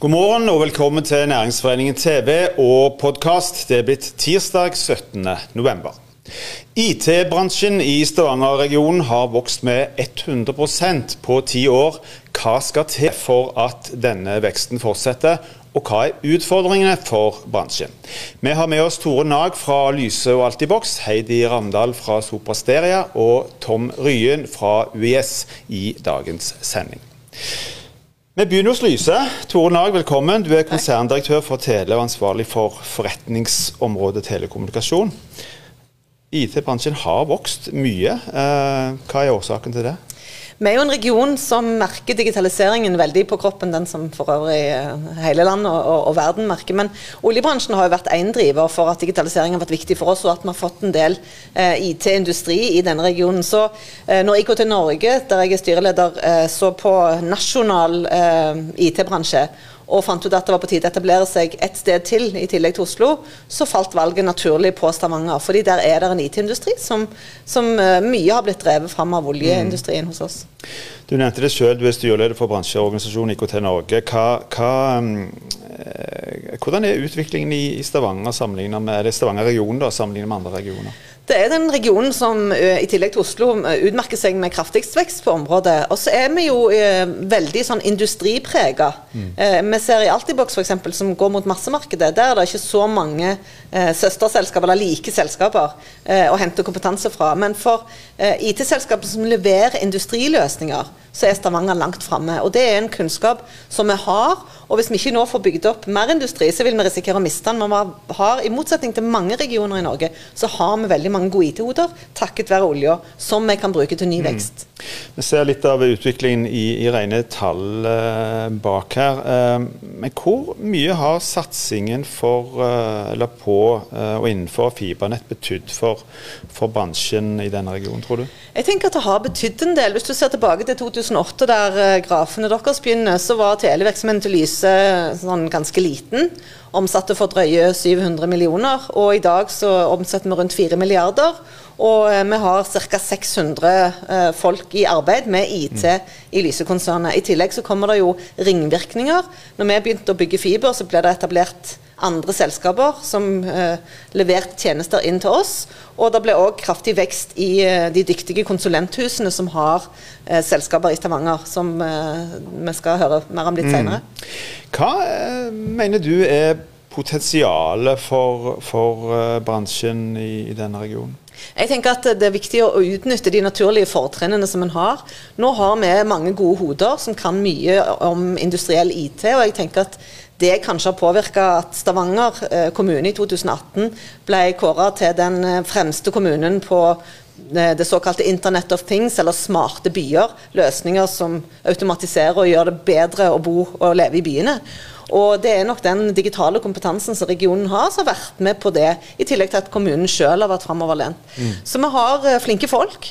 God morgen og velkommen til Næringsforeningen TV og podkast. Det er blitt tirsdag 17. november. IT-bransjen i Stavanger-regionen har vokst med 100% på ti år. Hva skal til for at denne veksten fortsetter, og hva er utfordringene for bransjen? Vi har med oss Tore Nag fra Lyse og Altibox, Heidi Ramdal fra Soprasteria og Tom Ryen fra UiS i dagens sending. Vi begynner hos Lyse. Tore Nag, velkommen. Du er konserndirektør for Tele og ansvarlig for forretningsområdet telekommunikasjon. IT-bransjen har vokst mye. Eh, hva er årsaken til det? Vi er jo en region som merker digitaliseringen veldig på kroppen, den som for øvrig eh, hele landet og, og, og verden merker. Men oljebransjen har jo vært én driver for at digitalisering har vært viktig for oss, og at vi har fått en del eh, IT-industri i denne regionen. Så eh, når IKT Norge, der jeg er styreleder, eh, så på nasjonal eh, IT-bransje og fant ut at det var på tide å etablere seg et sted til i tillegg til Oslo, så falt valget naturlig på Stavanger. fordi der er det en IT-industri som, som uh, mye har blitt drevet fram av oljeindustrien mm. hos oss. Du nevnte det selv, du er styreleder for bransjeorganisasjonen IKT Norge. Hva, hva, eh, hvordan er utviklingen i, Stavanger sammenlignet med sammenlignet med andre regioner? Det er den regionen som i tillegg til Oslo utmerker seg med kraftigst vekst på området. Og så er vi jo veldig sånn industriprega. Mm. vi ser i Altibox f.eks. som går mot massemarkedet. Der er det ikke så mange eh, søsterselskaper eller like selskaper eh, å hente kompetanse fra. Men for eh, IT-selskaper som leverer industriløsninger, så er Stavanger langt framme. Og det er en kunnskap som vi har. Og hvis vi ikke nå får bygd opp mer industri, så vil vi risikere å miste den. Men vi har, i motsetning til mange regioner i Norge, så har vi veldig mange gode IT-hoder takket være olja, som vi kan bruke til ny mm. vekst. Mm. Vi ser litt av utviklingen i, i rene tall eh, bak her. Eh, men hvor mye har satsingen for, eh, eller på eh, og innenfor fibernett betydd for, for bransjen i denne regionen, tror du? Jeg tenker at det har betydd en del. Hvis du ser tilbake til 2008, der uh, grafene deres begynner, så var televirksomheten til Lyse sånn ganske liten. Omsatte for drøye 700 millioner. Og i dag så omsetter vi rundt 4 milliarder. Og uh, vi har ca. 600 uh, folk i arbeid med IT mm. i Lyse-konsernet. I tillegg så kommer det jo ringvirkninger. Når vi begynte å bygge fiber, så ble det etablert andre selskaper som eh, leverte tjenester inn til oss. Og det ble òg kraftig vekst i eh, de dyktige konsulenthusene som har eh, selskaper i Stavanger, som vi skal høre mer om litt mm. senere. Hva eh, mener du er potensialet for, for bransjen i, i, denne regionen? Jeg tenker at Det er viktig å utnytte de naturlige fortrinnene som en har. Nå har vi mange gode hoder som kan mye om industriell IT. og jeg tenker at det kanskje har påvirka at Stavanger eh, kommune i 2018 ble kåra til den eh, fremste kommunen på eh, det såkalte Internet of Things, eller smarte byer. Løsninger som automatiserer og gjør det bedre å bo og leve i byene. Og Det er nok den digitale kompetansen som regionen har, som har vært med på det. I tillegg til at kommunen selv har vært framoverlent. Mm. Så vi har flinke folk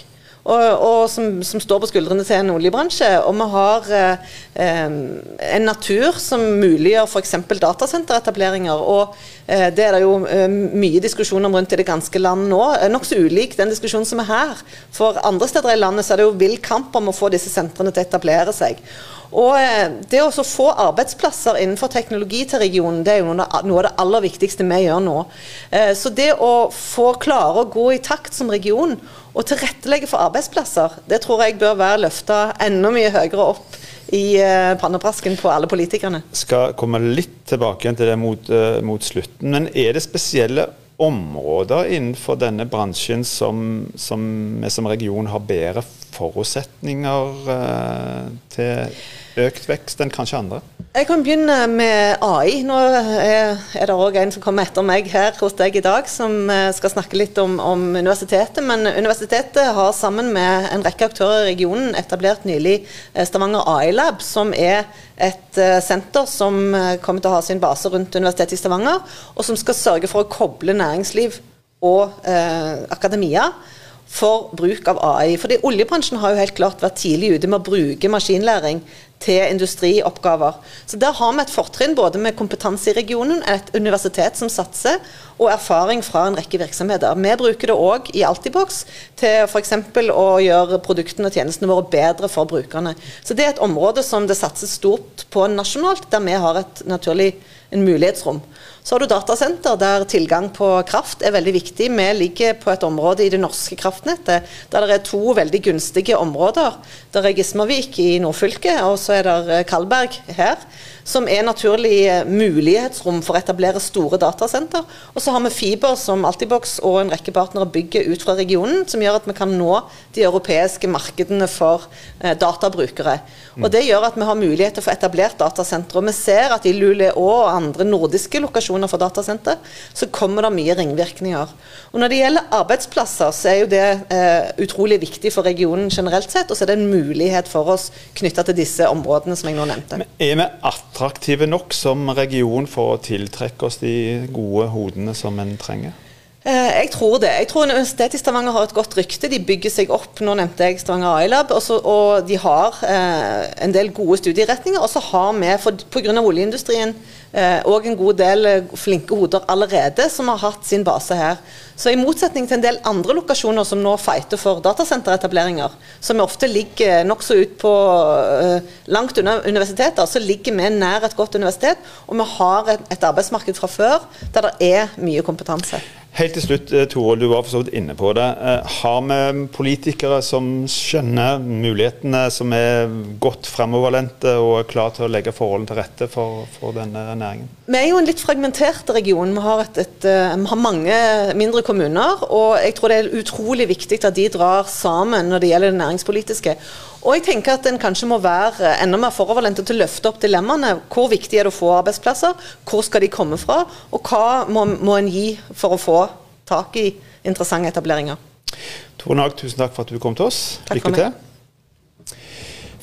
og, og som, som, står på skuldrene til en oljebransje. Og vi har eh, en natur som muliggjør f.eks. datasenteretableringer. Og eh, det er det jo eh, mye diskusjon om rundt i det ganske land nå. Nokså ulik den diskusjonen som er her. For andre steder i landet så er det jo vill kamp om å få disse sentrene til å etablere seg. Og eh, Det å få arbeidsplasser innenfor teknologi til regionen, det er jo noe av det aller viktigste vi gjør nå. Eh, så det å få klare å gå i takt som region og tilrettelegge for arbeidsplasser, det tror jeg bør være løfta enda mye høyere opp i eh, pannebrasken på alle politikerne. Skal komme litt tilbake igjen til det mot, mot slutten, men er det spesielle områder innenfor denne bransjen som, som vi som region har bedre forutsetninger eh, til økt vekst enn kanskje andre? Jeg kan begynne med AI. Nå er, det òg en som kommer etter meg her hos deg i dag, som eh, skal snakke litt om, om, universitetet. Men universitetet har sammen med en rekke aktører i regionen etablert nylig eh, Stavanger AI Lab, som er et senter som kommer til å ha sin base rundt Universitetet i Stavanger, og som skal sørge for å koble næringsliv og eh, akademia for bruk av AI. Fordi Oljebransjen har jo helt klart vært tidlig ute med å bruke maskinlæring til industrioppgaver. Så Der har vi et fortrinn både med kompetanse i regionen, et universitet som satser, og erfaring fra en rekke virksomheter. Vi bruker det òg i Altibox til f.eks. å gjøre produktene og tjenestene våre bedre for brukerne. Så Det er et område som det satses stort på nasjonalt, der vi har et naturlig en mulighetsrom. Så har du datasenter der tilgang på kraft er veldig viktig. Vi ligger på et område i det norske kraftnettet der det er to veldig gunstige områder. Der er Gismarvik i nordfylket, og så er det Kalberg her som er naturlig eh, mulighetsrom for å etablere store datasenter. Og så har vi fiber som Altibox og en rekke partnere bygger ut fra regionen, som gjør at vi kan nå de europeiske markedene for eh, databrukere. Og Det gjør at vi har mulighet til å få etablert datasentre. Og vi ser at i Luleå og andre nordiske lokasjoner for datasenter, så kommer det mye ringvirkninger. Og Når det gjelder arbeidsplasser, så er jo det eh, utrolig viktig for regionen generelt sett. Og så er det en mulighet for oss knytta til disse områdene som jeg nå nevnte. Men er vi attraktive nok som region for å tiltrekke oss de gode hodene som en trenger? Eh, jeg tror det. Jeg tror Universitetet i Stavanger har et godt rykte. De bygger seg opp. Nå nevnte jeg Stavanger iLab. Også, og de har eh, en del gode studieretninger. Og så har vi, pga. oljeindustrien, eh, og en god del eh, flinke hoder allerede som har hatt sin base her. Så i motsetning til en del andre lokasjoner som nå fighter for datasenteretableringer, som ofte ligger nokså ut på eh, langt unna universiteter, så ligger vi nær et godt universitet. Og vi har et, et arbeidsmarked fra før der det er mye kompetanse. Helt til slutt, eh, Toril, du var for så vidt inne på det. Eh, har vi politikere som skjønner mulighetene, som er godt fremoverlente og er klar til å legge forholdene til rette for, for denne næringen? Vi er jo en litt fragmentert region. Vi har, et, et, eh, vi har, mange mindre kommuner. Og jeg tror det er utrolig viktig at de drar sammen når det gjelder det næringspolitiske. Og jeg tenker at en kanskje må være enda mer foroverlent til å løfte opp dilemmaene. Hvor viktig er det å få arbeidsplasser? Hvor skal de komme fra? Og hva må, må en gi for å få tak i interessante etableringer? Tore Nag, tusen takk for at du kom til oss. Takk Lykke til.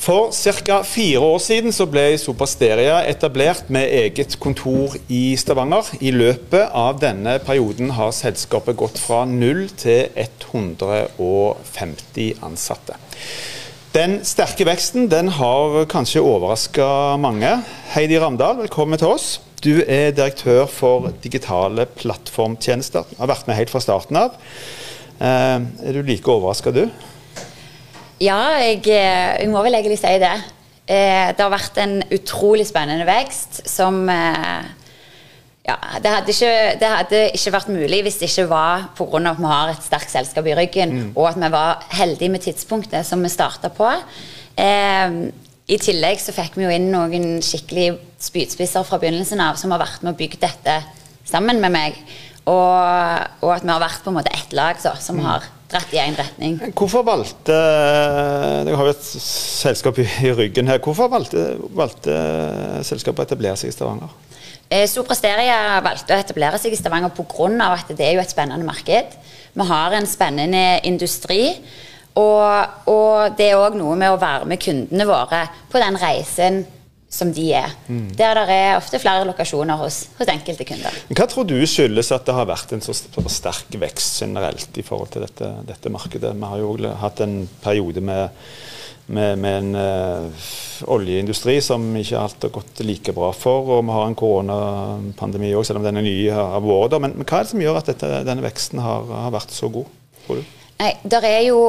For ca. fire år siden så ble Sopasteria etablert med eget kontor i Stavanger. I løpet av denne perioden har selskapet gått fra 0 til 150 ansatte. Den sterke veksten den har kanskje overraska mange. Heidi Ramdal, velkommen til oss. Du er direktør for digitale plattformtjenester. Har vært med helt fra starten av. Eh, er du like overraska, du? Ja, jeg, eh, jeg, må vel egentlig si det. Eh, det har vært en utrolig spennende vekst som ja, det hadde, ikke, det hadde, ikke, vært mulig hvis det ikke var pga. at vi har et sterkt selskap i ryggen, mm. og at vi var heldige med tidspunktet som vi starta på. Eh, I tillegg så fikk vi jo inn noen skikkelig spydspisser fra begynnelsen av som har vært med å bygge dette sammen med meg. Og, og, at vi har vært på en måte ett lag så, som mm. har dratt i én retning. Hvorfor valgte Dere har jo et selskap i, i ryggen her. Hvorfor valgte, valgte selskapet å etablere seg i Stavanger? Eh, Soprasteria valgte å etablere seg i Stavanger pga. at det er jo et spennende marked. Vi har en spennende industri. Og, og det er òg noe med å være med kundene våre på den reisen som de er. Mm. Der det er ofte flere lokasjoner hos, hos, enkelte kunder. Hva tror du skyldes at det har vært en så sterk vekst generelt i forhold til dette, dette markedet? Vi har jo hatt en periode med med, med en uh, oljeindustri som ikke alt har gått like bra for. Og vi har en koronapandemi òg, selv om den er ny av året. Men, men, hva er det som gjør at dette, denne veksten har, har, vært så god, tror du? Nei, der er, jo,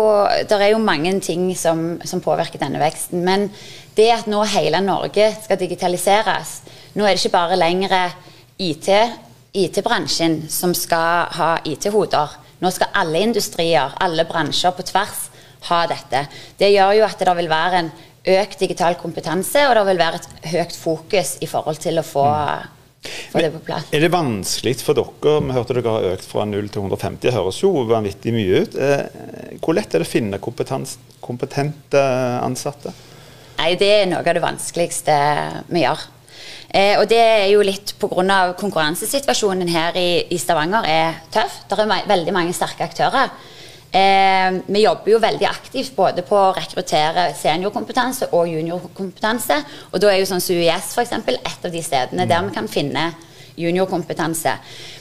der er jo mange ting som, som, påvirker denne veksten. Men det at nå hele Norge skal digitaliseres Nå er det ikke bare lenger IT, IT-bransjen som skal ha IT-hoder. Nå skal alle industrier, alle bransjer på tvers ha dette. Det gjør jo at det vil være en økt digital kompetanse, og det vil være et høyt fokus i forhold til å få, mm. få det på plass. Er det vanskelig for dere? Vi hørte dere har økt fra 0 til 150, det høres jo vanvittig mye ut. Eh, hvor lett er det å finne kompetente ansatte? Nei, Det er noe av det vanskeligste vi gjør. Eh, og det er jo litt pga. konkurransesituasjonen her i, i Stavanger er tøff. Det er veldig mange sterke aktører. Eh, vi jobber jo veldig aktivt både på å rekruttere seniorkompetanse og juniorkompetanse. Og da er jo sånn UiS f.eks. et av de stedene der vi kan finne juniorkompetanse.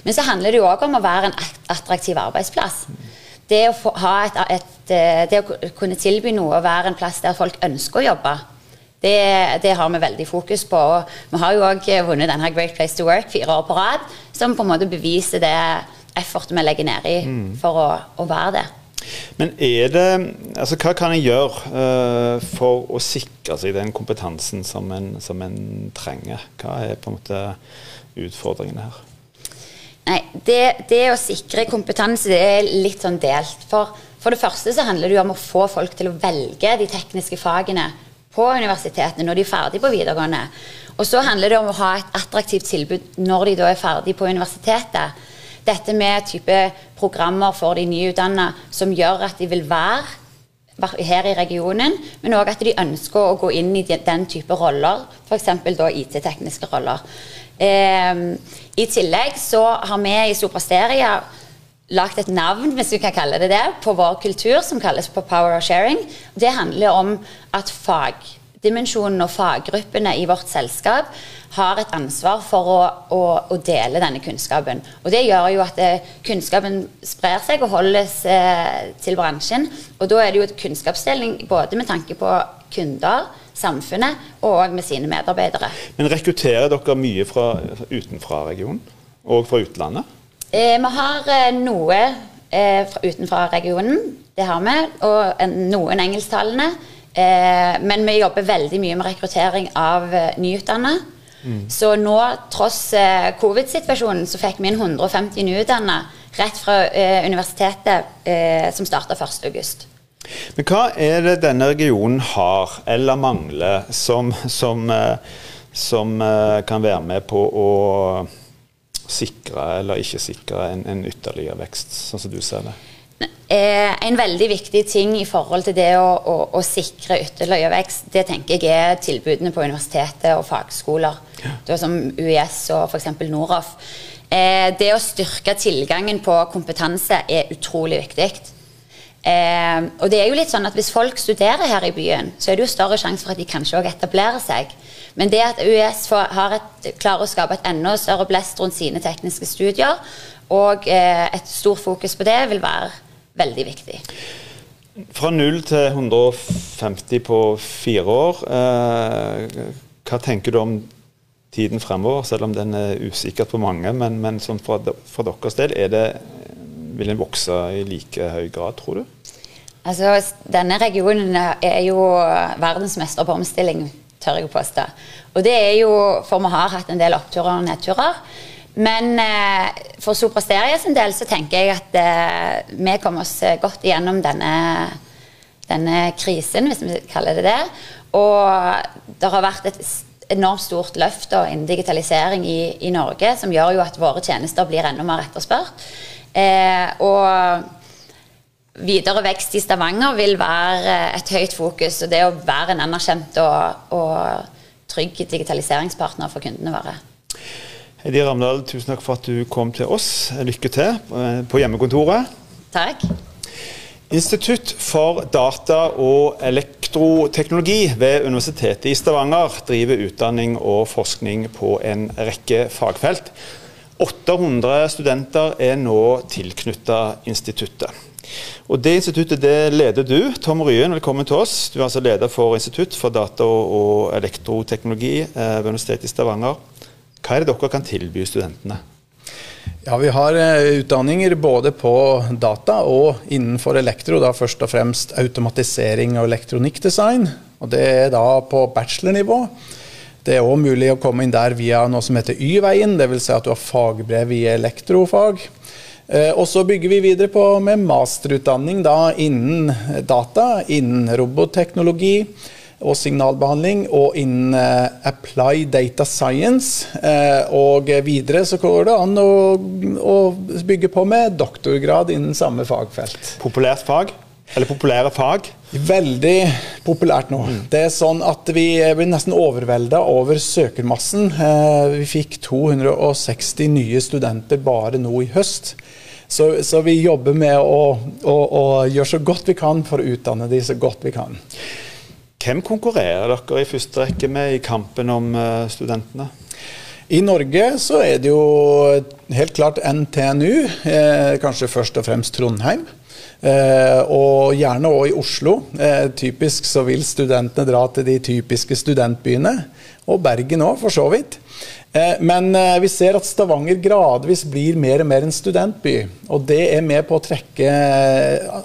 Men så handler det jo òg om å være en attraktiv arbeidsplass. det å, få, et, et, eh, det å kunne tilby noe og være en plass der folk ønsker å jobbe, det, det har vi veldig fokus på. Og vi har jo òg vunnet denne Great Place to Work fire år på rad, som på en måte beviser det effortet vi legger ned i mm. for å, å, være det. Men er det altså Hva kan en gjøre uh, for å sikre seg den kompetansen som en, som en trenger? Hva er på en måte utfordringene her? Nei, det, det, å sikre kompetanse det er litt sånn delt. For, for det første så handler det jo om å få folk til å velge de tekniske fagene på universitetene når de er ferdig på videregående. Og så handler det om å ha et attraktivt tilbud når de da er ferdig på universitetet. Dette med type programmer for de nyutdanna som gjør at de vil være her i regionen, men òg at de ønsker å gå inn i den type roller, f.eks. IT-tekniske roller. Eh, I tillegg så har vi i Soprasteria lagt et navn hvis vi kan kalle det det, på vår kultur som kalles på Power Sharing. Det handler om at fagdimensjonen og faggruppene i vårt selskap har et ansvar for å, å, å, dele denne kunnskapen. Og Det gjør jo at eh, kunnskapen sprer seg og holdes eh, til bransjen. Og Da er det jo et kunnskapsdeling både med tanke på kunder, samfunnet og med sine medarbeidere. Men Rekrutterer dere mye fra utenfra regionen og fra utlandet? Eh, vi har eh, noe eh, fra, utenfra regionen, det har vi, og en, noen engelsktalende. Eh, men vi jobber veldig mye med rekruttering av eh, nyutdanna. Mm. Så nå, tross eh, covid-situasjonen, så fikk vi inn 150 nyutdanna rett fra universitetet som starta 1.8. Men hva er det denne regionen har eller mangler som, som, eh, som eh, kan være med på å sikre eller ikke sikre en, en ytterligere vekst, sånn som du ser det? Eh, en veldig viktig ting i forhold til det å, å, å sikre ytterligere vekst, det tenker jeg er tilbudene på universitetet og fagskoler. Ja. Som UiS og f.eks. Noroff. det å styrke tilgangen på kompetanse er utrolig viktig. Eh, og det er jo litt sånn at Hvis folk studerer her i byen, så er det jo større sjanse for at de kanskje også etablerer seg. Men det at UiS et, klarer å skape et enda større blest rundt sine tekniske studier, og eh, et stort fokus på det, vil være veldig viktig. Fra 0 til 150 på fire år. Eh, hva tenker du om tiden fremover, selv om den er usikker på mange? Men, men sånn for, for deres del, det, vil den vokse i like høy grad, tror du? Altså, denne regionen er jo verdensmester på omstilling, tør jeg påstå. Og det er jo for vi har hatt en del oppturer og nedturer. Men eh, for Soprasteria sin del så tenker jeg at eh, vi kom oss godt igjennom denne, denne krisen, hvis vi kaller det det. Og det har vært et enormt stort løft innen digitalisering i, i, Norge, som gjør jo at våre tjenester blir enda mer etterspurt. Eh, og videre vekst i Stavanger vil være et høyt fokus. Og det å være en anerkjent og, og trygg digitaliseringspartner for kundene våre. Heidi Ramdal, tusen takk for at du kom til oss. Lykke til på hjemmekontoret. Takk. Institutt for data og elektroteknologi ved Universitetet i Stavanger driver utdanning og forskning på en rekke fagfelt. 800 studenter er nå tilknyttet instituttet. Og Det instituttet det leder du, Tom Ryen. Velkommen til oss. Du er altså leder for Institutt for data og elektroteknologi eh, ved Universitetet i Stavanger. Hva er det dere kan tilby studentene? Ja, Vi har eh, utdanninger både på data og innenfor elektro. Da først og fremst automatisering og elektronikkdesign. Og Det er da på bachelornivå. Det er òg mulig å komme inn der via noe som heter Y-veien, dvs. Si at du har fagbrev i elektrofag. Eh, og så bygger vi videre på med masterutdanning da, innen data, innen robotteknologi og signalbehandling, og innen uh, apply data science. Uh, og videre så går det an å, å, bygge på med doktorgrad innen samme fagfelt. Populært fag? Eller populære fag? Veldig populært nå. Mm. Det er sånn at Vi blir nesten overvelda over søkermassen. Vi fikk 260 nye studenter bare nå i høst. Så, så, vi jobber med å, å, å, gjøre så godt vi kan for å utdanne de så godt vi kan. Hvem konkurrerer dere i første rekke med i kampen om uh, studentene? I Norge så er det jo helt klart NTNU, eh, kanskje først og fremst Trondheim. Eh, og gjerne òg i Oslo. Eh, typisk så vil studentene dra til de typiske studentbyene. Og Bergen òg, for så vidt. Eh, men vi ser at Stavanger gradvis blir mer og mer en studentby. Og det er med på å trekke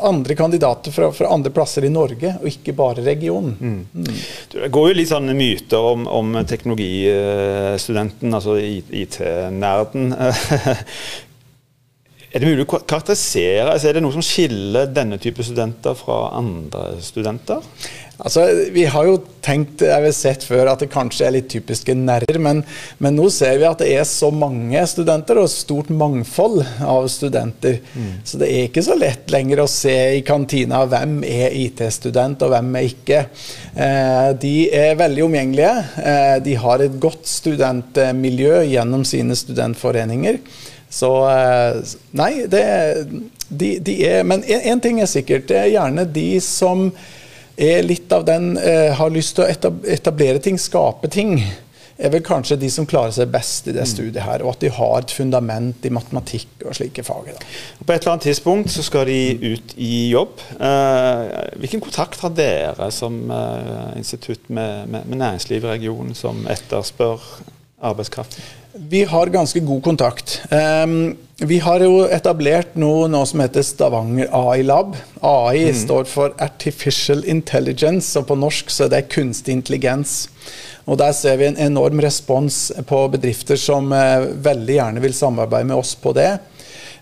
andre kandidater fra, fra andre plasser i Norge, og ikke bare regionen. Mm. Mm. Det går jo litt sånne myter om, om teknologistudenten, altså IT-nerden. Er det mulig å karakterisere, altså Er det noe som skiller denne type studenter fra andre studenter? Altså, Vi har jo tenkt, jeg har sett før, at det kanskje er litt typiske nerder, men, men, nå ser vi at det er så mange studenter og stort mangfold av studenter. Mm. Så det er ikke så lett lenger å se i kantina hvem er IT-student og hvem er ikke. Eh, de er veldig omgjengelige. Eh, de har et godt studentmiljø gjennom sine studentforeninger. Så eh, Nei, det, de, de er Men én ting er sikkert. Det er gjerne de som er litt av den eh, har lyst til å etablere ting, skape ting er vel kanskje de som klarer seg best i det mm. studiet her, og at de har et fundament i matematikk og slike fag. Da. På et eller annet tidspunkt så skal de ut i jobb. Eh, hvilken kontakt har dere som eh, institutt med, med, med næringslivet i regionen som etterspør arbeidskraft? Vi har ganske god kontakt. Um, vi har jo etablert noe, noe, som heter Stavanger AI Lab. AI mm. står for Artificial Intelligence, og på norsk så er det kunstig intelligens. Og Der ser vi en enorm respons på bedrifter som uh, veldig gjerne vil samarbeide med oss på det.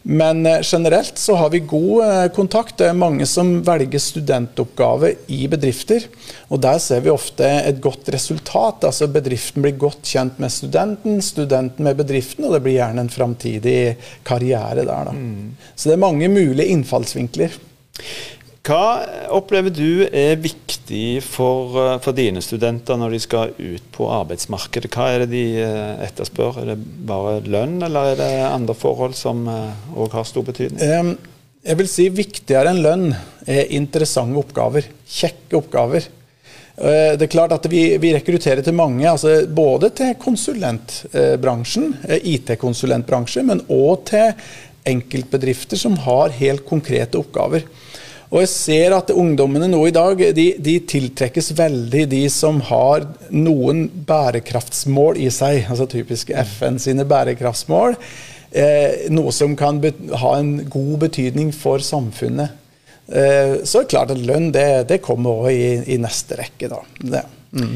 Men eh, generelt så har vi god eh, kontakt. Det er mange som velger studentoppgave i bedrifter. Og der ser vi ofte et godt resultat. Altså Bedriften blir godt kjent med studenten, studenten med bedriften, og det blir gjerne en framtidig karriere der. Mm. Så det er mange mulige innfallsvinkler. Hva opplever du er viktig for, eh, for, dine studenter når de skal ut på arbeidsmarkedet? Hva er det de eh, etterspør? Er det bare lønn, eller er det andre forhold som òg eh, har stor betydning? Jeg vil si viktigere enn lønn er interessante oppgaver. Kjekke oppgaver. Det er klart at vi, vi rekrutterer til mange, altså både til konsulentbransjen, IT-konsulentbransjen, men òg til enkeltbedrifter som har helt konkrete oppgaver. Og jeg ser at ungdommene nå i dag de, de, tiltrekkes veldig de som har noen bærekraftsmål i seg. Altså typisk FN sine bærekraftsmål. Eh, noe som kan ha en god betydning for samfunnet. Eh, så er det klart at lønn det, det kommer også i, i, neste rekke. da. Det. Mm.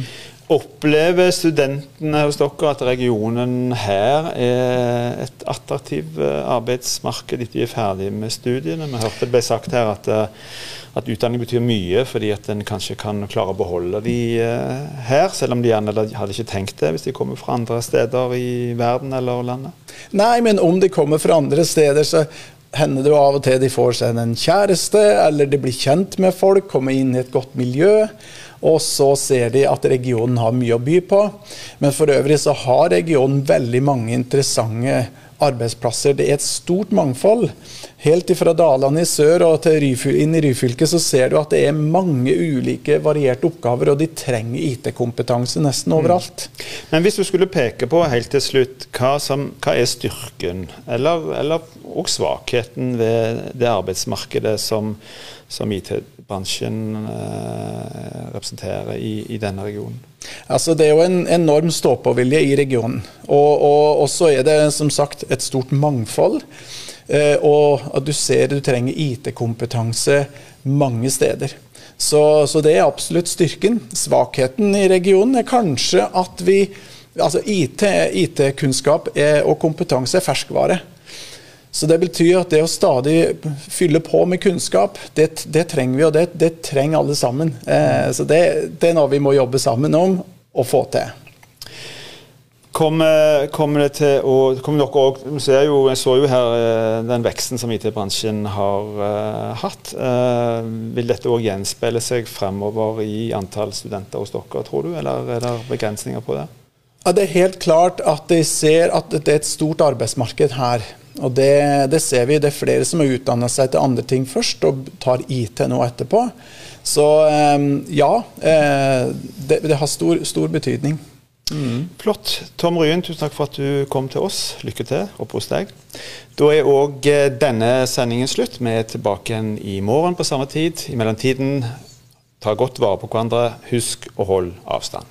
Opplever studentene hos dere at regionen her er et attraktivt eh, arbeidsmarked etter de er ferdige med studiene? Vi hørte det ble sagt her at, eh, at utdanning betyr mye, fordi at en kanskje kan klare å beholde de eh, her, selv om de gjerne hadde ikke tenkt det hvis de kommer fra andre steder i verden eller landet? Nei, men om de kommer fra andre steder, så hender det jo av og til de får seg en kjæreste, eller de blir kjent med folk, kommer inn i et godt miljø. Og så ser de at regionen har mye å by på. Men for øvrig så har regionen veldig mange interessante arbeidsplasser. Det er et stort mangfold. Helt fra Dalane i sør og inn i Ryfylke så ser du at det er mange ulike varierte oppgaver, og de trenger IT-kompetanse nesten mm. overalt. Mm. Men hvis du skulle peke på helt til slutt, hva, som, hva er styrken eller, eller og svakheten ved det arbeidsmarkedet som, som IT-bransjen eh, representerer i, i, denne regionen? Altså, det er jo en enorm stå-på-vilje i regionen. Og, så er det som sagt et stort mangfold. Eh, og at du ser du trenger IT-kompetanse mange steder. Så, så, det er absolutt styrken. Svakheten i regionen er kanskje at vi Altså IT-kunnskap IT og kompetanse er ferskvare. Så det betyr at det å stadig fylle på med kunnskap, det, det trenger vi, og det, det trenger alle sammen. Eh, så det, det, er noe vi må jobbe sammen om og få til. Kommer, kom det til å kommer dere også, jo, Jeg så jo her eh, den veksten som IT-bransjen har uh, hatt. Uh, vil dette òg gjenspeile seg fremover i antall studenter hos dere, tror du? Eller er det begrensninger på det? Ja, Det er helt klart at de ser at det er et stort arbeidsmarked her. Og det, det, ser vi. Det er flere som har utdanna seg til andre ting først, og tar IT nå etterpå. Så ehm, ja, eh, det, det har stor, stor betydning. Mm. Flott. Tom Ryen, tusen takk for at du kom til oss. Lykke til oppe hos deg. Da er òg eh, denne sendingen slutt. Vi er tilbake igjen i morgen på samme tid. I mellomtiden, ta godt vare på hverandre. Husk å holde avstand.